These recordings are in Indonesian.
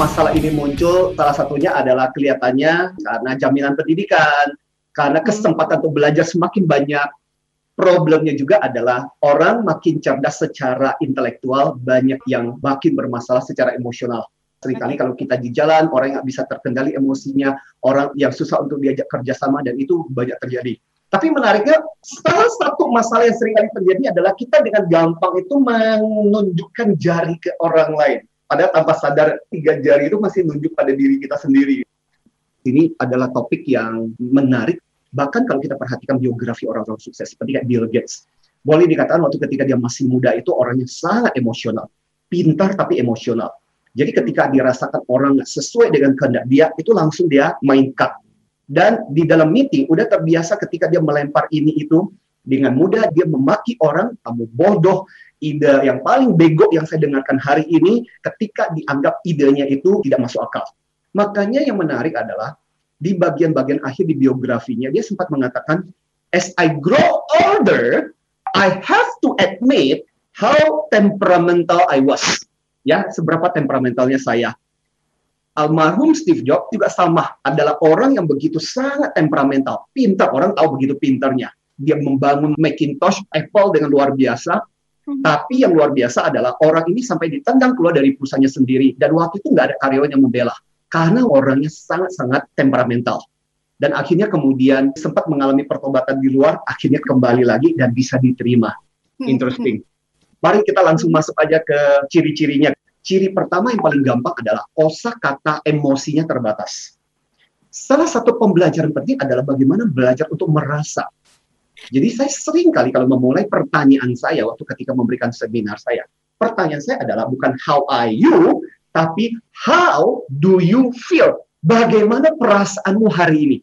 masalah ini muncul salah satunya adalah kelihatannya karena jaminan pendidikan, karena kesempatan untuk belajar semakin banyak. Problemnya juga adalah orang makin cerdas secara intelektual, banyak yang makin bermasalah secara emosional. Seringkali kalau kita di jalan, orang yang bisa terkendali emosinya, orang yang susah untuk diajak kerjasama, dan itu banyak terjadi. Tapi menariknya, salah satu masalah yang sering kali terjadi adalah kita dengan gampang itu menunjukkan jari ke orang lain. Padahal tanpa sadar tiga jari itu masih nunjuk pada diri kita sendiri. Ini adalah topik yang menarik. Bahkan kalau kita perhatikan biografi orang-orang sukses, seperti kayak Bill Gates. Boleh dikatakan waktu ketika dia masih muda itu orangnya sangat emosional. Pintar tapi emosional. Jadi ketika dirasakan orang nggak sesuai dengan kehendak dia, itu langsung dia main cut dan di dalam meeting udah terbiasa ketika dia melempar ini itu dengan mudah dia memaki orang, kamu bodoh, ide yang paling bego yang saya dengarkan hari ini ketika dianggap idenya itu tidak masuk akal. Makanya yang menarik adalah di bagian-bagian akhir di biografinya dia sempat mengatakan as I grow older I have to admit how temperamental I was. Ya, seberapa temperamentalnya saya almarhum Steve Jobs juga sama, adalah orang yang begitu sangat temperamental, pintar, orang tahu begitu pintarnya. Dia membangun Macintosh, Apple dengan luar biasa. Tapi yang luar biasa adalah orang ini sampai ditendang keluar dari perusahaannya sendiri, dan waktu itu nggak ada karyawan yang membela, karena orangnya sangat-sangat temperamental. Dan akhirnya kemudian sempat mengalami pertobatan di luar, akhirnya kembali lagi dan bisa diterima. Hmm. Interesting. Mari kita langsung masuk aja ke ciri-cirinya. Ciri pertama yang paling gampang adalah kosa kata emosinya terbatas. Salah satu pembelajaran penting adalah bagaimana belajar untuk merasa. Jadi saya sering kali kalau memulai pertanyaan saya waktu ketika memberikan seminar saya, pertanyaan saya adalah bukan how are you, tapi how do you feel? Bagaimana perasaanmu hari ini?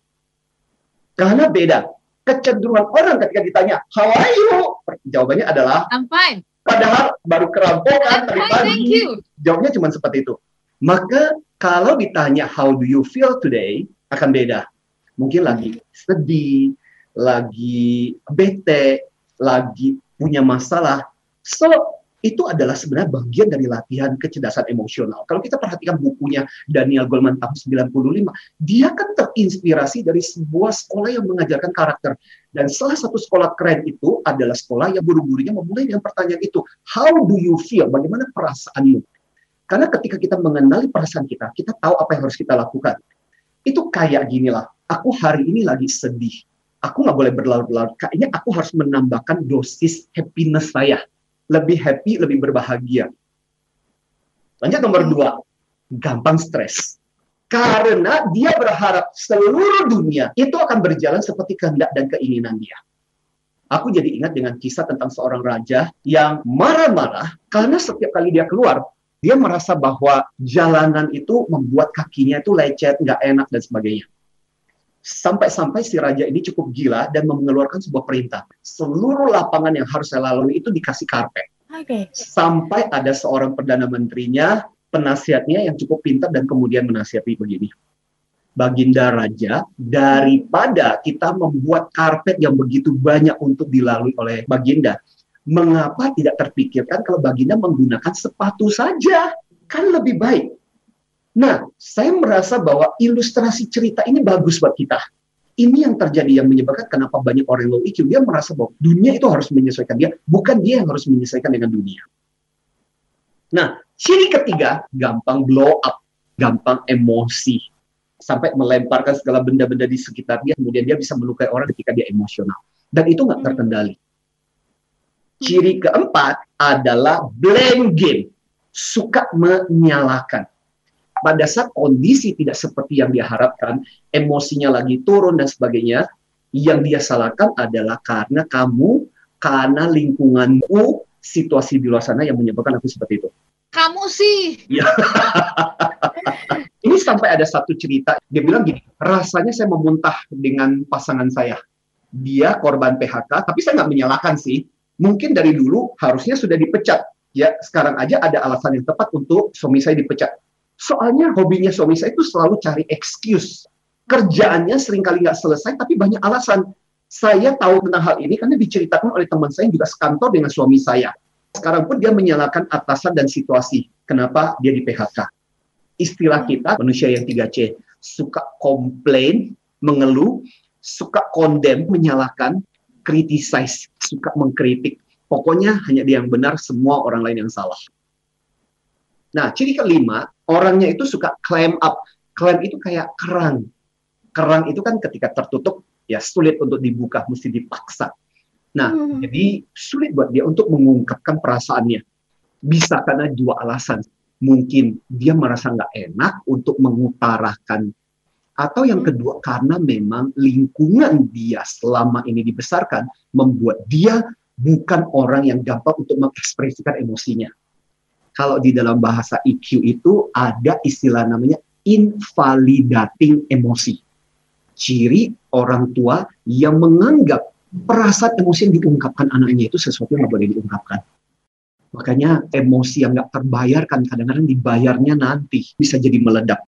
Karena beda. Kecenderungan orang ketika ditanya, how are you? Jawabannya adalah, I'm fine. Padahal baru kerampokan tadi pagi. Jawabnya cuma seperti itu. Maka kalau ditanya how do you feel today akan beda. Mungkin lagi sedih, lagi bete, lagi punya masalah. So itu adalah sebenarnya bagian dari latihan kecerdasan emosional. Kalau kita perhatikan bukunya Daniel Goleman tahun 95, dia kan terinspirasi dari sebuah sekolah yang mengajarkan karakter. Dan salah satu sekolah keren itu adalah sekolah yang guru-gurunya memulai dengan pertanyaan itu, how do you feel? Bagaimana perasaanmu? Karena ketika kita mengenali perasaan kita, kita tahu apa yang harus kita lakukan. Itu kayak gini lah, aku hari ini lagi sedih. Aku nggak boleh berlarut-larut. Kayaknya aku harus menambahkan dosis happiness saya lebih happy, lebih berbahagia. Lanjut nomor dua, gampang stres. Karena dia berharap seluruh dunia itu akan berjalan seperti kehendak dan keinginan dia. Aku jadi ingat dengan kisah tentang seorang raja yang marah-marah karena setiap kali dia keluar, dia merasa bahwa jalanan itu membuat kakinya itu lecet, nggak enak, dan sebagainya. Sampai-sampai si raja ini cukup gila dan mengeluarkan sebuah perintah. Seluruh lapangan yang harus saya lalui itu dikasih karpet. Okay. Sampai ada seorang perdana menterinya, penasihatnya yang cukup pintar dan kemudian menasihati begini. Baginda Raja, daripada kita membuat karpet yang begitu banyak untuk dilalui oleh Baginda, mengapa tidak terpikirkan kalau Baginda menggunakan sepatu saja? Kan lebih baik. Nah, saya merasa bahwa ilustrasi cerita ini bagus buat kita. Ini yang terjadi yang menyebabkan kenapa banyak orang low IQ. Dia merasa bahwa dunia itu harus menyesuaikan dia, bukan dia yang harus menyesuaikan dengan dunia. Nah, ciri ketiga, gampang blow up, gampang emosi. Sampai melemparkan segala benda-benda di sekitar dia, kemudian dia bisa melukai orang ketika dia emosional. Dan itu nggak terkendali. Ciri keempat adalah blame game. Suka menyalahkan pada saat kondisi tidak seperti yang dia harapkan, emosinya lagi turun dan sebagainya, yang dia salahkan adalah karena kamu, karena lingkunganmu, situasi di luar sana yang menyebabkan aku seperti itu. Kamu sih. Ya. Ini sampai ada satu cerita, dia bilang gini, rasanya saya memuntah dengan pasangan saya. Dia korban PHK, tapi saya nggak menyalahkan sih. Mungkin dari dulu harusnya sudah dipecat. Ya, sekarang aja ada alasan yang tepat untuk suami saya dipecat Soalnya hobinya suami saya itu selalu cari excuse. Kerjaannya sering kali nggak selesai, tapi banyak alasan. Saya tahu tentang hal ini karena diceritakan oleh teman saya yang juga sekantor dengan suami saya. Sekarang pun dia menyalahkan atasan dan situasi. Kenapa dia di PHK. Istilah kita manusia yang 3C, suka komplain, mengeluh, suka condemn, menyalahkan, criticize, suka mengkritik. Pokoknya hanya dia yang benar, semua orang lain yang salah. Nah, ciri kelima, orangnya itu suka climb up. Climb itu kayak kerang. Kerang itu kan ketika tertutup, ya sulit untuk dibuka, mesti dipaksa. Nah, hmm. jadi sulit buat dia untuk mengungkapkan perasaannya. Bisa karena dua alasan mungkin dia merasa nggak enak untuk mengutarakan atau yang hmm. kedua karena memang lingkungan dia selama ini dibesarkan membuat dia bukan orang yang gampang untuk mengekspresikan emosinya. Kalau di dalam bahasa EQ itu ada istilah namanya invalidating emosi. Ciri orang tua yang menganggap perasaan emosi yang diungkapkan anaknya itu sesuatu yang boleh diungkapkan. Makanya emosi yang nggak terbayarkan kadang-kadang dibayarnya nanti bisa jadi meledak.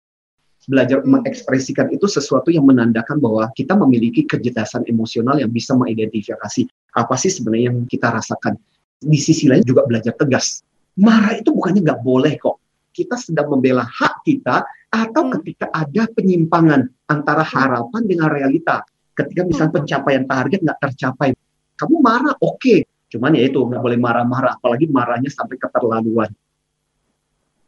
Belajar hmm. mengekspresikan itu sesuatu yang menandakan bahwa kita memiliki kecerdasan emosional yang bisa mengidentifikasi apa sih sebenarnya yang kita rasakan. Di sisi lain juga belajar tegas. Marah itu bukannya nggak boleh kok. Kita sedang membela hak kita atau hmm. ketika ada penyimpangan antara harapan dengan realita. Ketika misalnya hmm. pencapaian target nggak tercapai, kamu marah, oke. Okay Cuman ya itu nggak boleh marah-marah, apalagi marahnya sampai keterlaluan.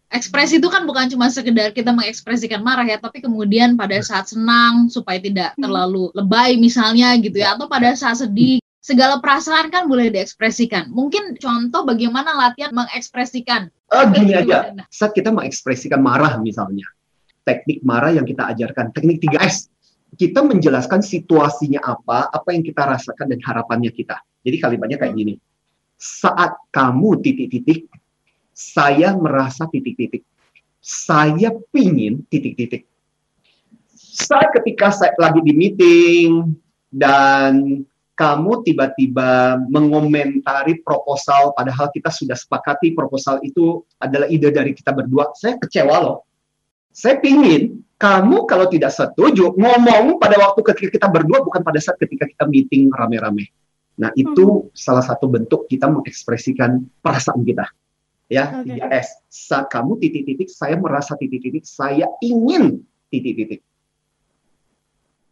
Ekspresi itu kan bukan cuma sekedar kita mengekspresikan marah ya, tapi kemudian pada saat senang supaya tidak hmm. terlalu lebay misalnya gitu ya, atau pada saat sedih segala perasaan kan boleh diekspresikan. Mungkin contoh bagaimana latihan mengekspresikan. Oh, gini aja, saat kita mengekspresikan marah misalnya, teknik marah yang kita ajarkan, teknik 3S. Kita menjelaskan situasinya apa, apa yang kita rasakan dan harapannya kita. Jadi kalimatnya kayak gini. Saat kamu titik-titik, saya merasa titik-titik. Saya pingin titik-titik. Saat ketika saya lagi di meeting dan kamu tiba-tiba mengomentari proposal padahal kita sudah sepakati proposal itu adalah ide dari kita berdua, saya kecewa loh. Saya pingin kamu kalau tidak setuju ngomong pada waktu ketika kita berdua bukan pada saat ketika kita meeting rame-rame. Nah, itu hmm. salah satu bentuk kita mengekspresikan perasaan kita. Ya, okay. S. Sa kamu titik-titik, saya merasa titik-titik, saya ingin titik-titik.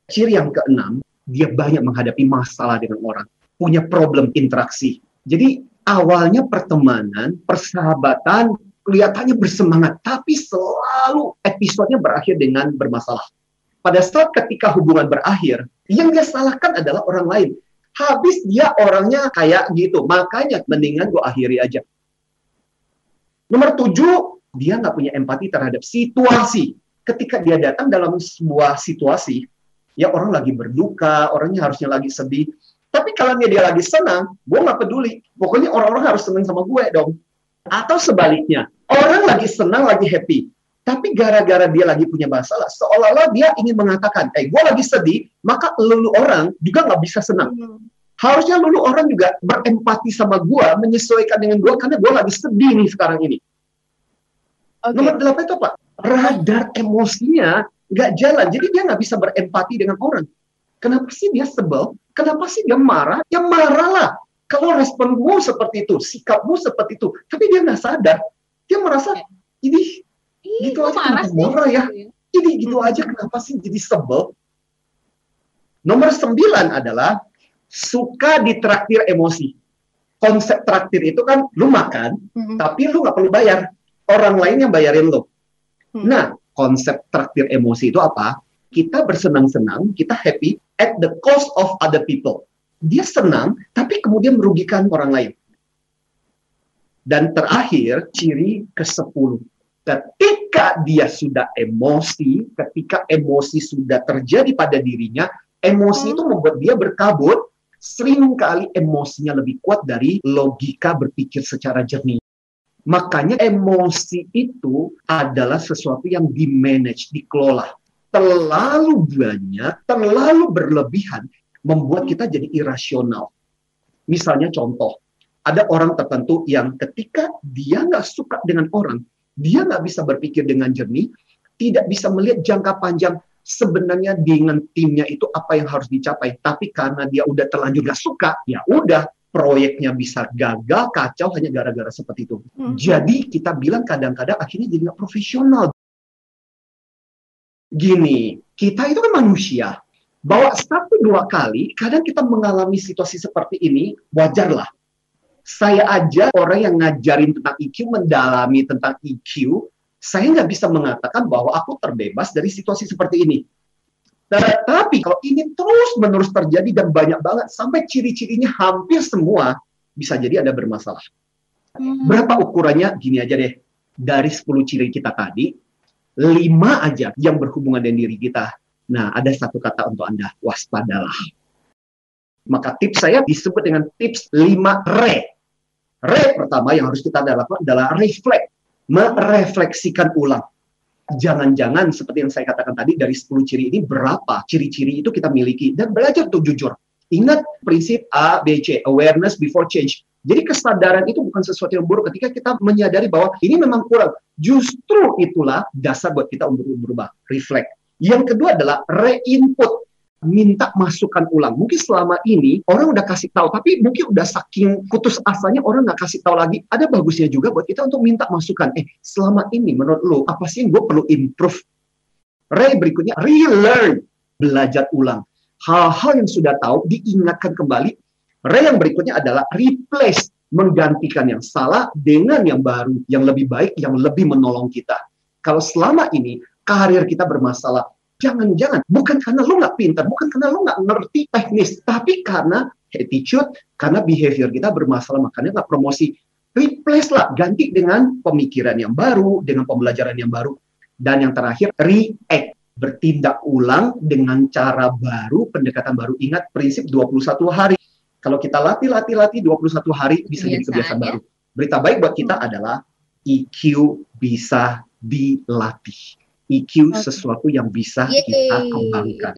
Ciri yang keenam, dia banyak menghadapi masalah dengan orang, punya problem interaksi. Jadi awalnya pertemanan, persahabatan, kelihatannya bersemangat, tapi selalu episodenya berakhir dengan bermasalah. Pada saat ketika hubungan berakhir, yang dia salahkan adalah orang lain habis dia orangnya kayak gitu. Makanya mendingan gue akhiri aja. Nomor tujuh, dia nggak punya empati terhadap situasi. Ketika dia datang dalam sebuah situasi, ya orang lagi berduka, orangnya harusnya lagi sedih. Tapi kalau dia, lagi senang, gue nggak peduli. Pokoknya orang-orang harus senang sama gue dong. Atau sebaliknya, orang lagi senang, lagi happy. Tapi gara-gara dia lagi punya masalah, seolah-olah dia ingin mengatakan, eh gue lagi sedih, maka lulu orang juga nggak bisa senang. Hmm. Harusnya lulu orang juga berempati sama gue, menyesuaikan dengan gue, karena gue lagi sedih nih sekarang ini. Okay. Nomor delapan itu apa? Radar emosinya nggak jalan, jadi dia nggak bisa berempati dengan orang. Kenapa sih dia sebel? Kenapa sih dia marah? Ya marahlah. Kalau responmu seperti itu, sikapmu seperti itu, tapi dia nggak sadar, dia merasa ini gitu aja marah kenapa marah ya jadi gitu aja kenapa sih jadi sebel nomor sembilan adalah suka ditraktir emosi konsep traktir itu kan lu makan hmm. tapi lu nggak perlu bayar orang lain yang bayarin lu hmm. nah konsep traktir emosi itu apa? Kita bersenang-senang kita happy at the cost of other people. Dia senang tapi kemudian merugikan orang lain. Dan terakhir ciri ke sepuluh. Ketika dia sudah emosi, ketika emosi sudah terjadi pada dirinya, emosi itu membuat dia berkabut, sering kali emosinya lebih kuat dari logika berpikir secara jernih. Makanya emosi itu adalah sesuatu yang di-manage, dikelola. Terlalu banyak, terlalu berlebihan, membuat kita jadi irasional. Misalnya contoh, ada orang tertentu yang ketika dia nggak suka dengan orang, dia nggak bisa berpikir dengan jernih, tidak bisa melihat jangka panjang sebenarnya dengan timnya itu apa yang harus dicapai. Tapi karena dia udah terlanjur nggak suka, ya udah proyeknya bisa gagal, kacau hanya gara-gara seperti itu. Hmm. Jadi kita bilang kadang-kadang akhirnya jadi nggak profesional. Gini, kita itu kan manusia. Bahwa satu dua kali, kadang kita mengalami situasi seperti ini, wajarlah. Saya aja orang yang ngajarin tentang EQ, mendalami tentang EQ, saya nggak bisa mengatakan bahwa aku terbebas dari situasi seperti ini. Tetapi kalau ini terus-menerus terjadi dan banyak banget, sampai ciri-cirinya hampir semua, bisa jadi ada bermasalah. Hmm. Berapa ukurannya? Gini aja deh. Dari 10 ciri kita tadi, lima aja yang berhubungan dengan diri kita. Nah, ada satu kata untuk Anda, waspadalah. Maka tips saya disebut dengan tips 5 re. Re pertama yang harus kita lakukan adalah reflect, merefleksikan ulang. Jangan-jangan seperti yang saya katakan tadi dari 10 ciri ini berapa ciri-ciri itu kita miliki dan belajar untuk jujur. Ingat prinsip A, B, C, awareness before change. Jadi kesadaran itu bukan sesuatu yang buruk ketika kita menyadari bahwa ini memang kurang. Justru itulah dasar buat kita untuk berubah, reflect. Yang kedua adalah re-input minta masukan ulang. Mungkin selama ini orang udah kasih tahu, tapi mungkin udah saking putus asanya orang nggak kasih tahu lagi. Ada bagusnya juga buat kita untuk minta masukan. Eh, selama ini menurut lo apa sih yang gue perlu improve? Re berikutnya relearn, belajar ulang. Hal-hal yang sudah tahu diingatkan kembali Re yang berikutnya adalah replace, menggantikan yang salah dengan yang baru, yang lebih baik, yang lebih menolong kita. Kalau selama ini karir kita bermasalah, jangan-jangan bukan karena lo nggak pintar, bukan karena lo nggak ngerti teknis, tapi karena attitude, karena behavior kita bermasalah, makanya nggak promosi. Replace lah, ganti dengan pemikiran yang baru, dengan pembelajaran yang baru. Dan yang terakhir, react bertindak ulang dengan cara baru, pendekatan baru. Ingat prinsip 21 hari. Kalau kita latih, latih, latih 21 hari bisa jadi kebiasaan baru. Berita baik buat kita adalah EQ bisa dilatih. EQ okay. sesuatu yang bisa Yeay. kita kembangkan.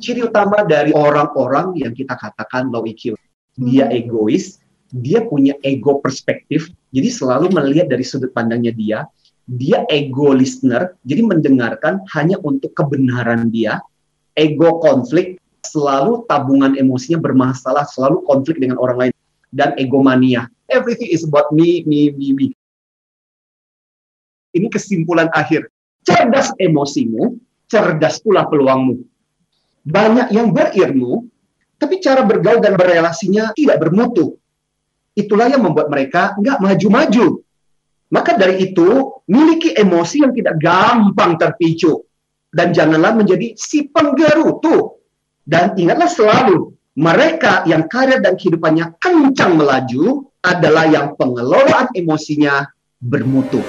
Ciri utama dari orang-orang yang kita katakan low EQ, dia hmm. egois, dia punya ego perspektif, jadi selalu melihat dari sudut pandangnya dia. Dia ego listener, jadi mendengarkan hanya untuk kebenaran dia. Ego konflik, selalu tabungan emosinya bermasalah, selalu konflik dengan orang lain dan egomania. Everything is about me, me, me, me. Ini kesimpulan akhir. Cerdas emosimu, cerdas pula peluangmu. Banyak yang berilmu, tapi cara bergaul dan berrelasinya tidak bermutu. Itulah yang membuat mereka nggak maju-maju. Maka dari itu, miliki emosi yang tidak gampang terpicu. Dan janganlah menjadi si penggerutu dan ingatlah selalu, mereka yang karir dan kehidupannya kencang melaju adalah yang pengelolaan emosinya bermutu.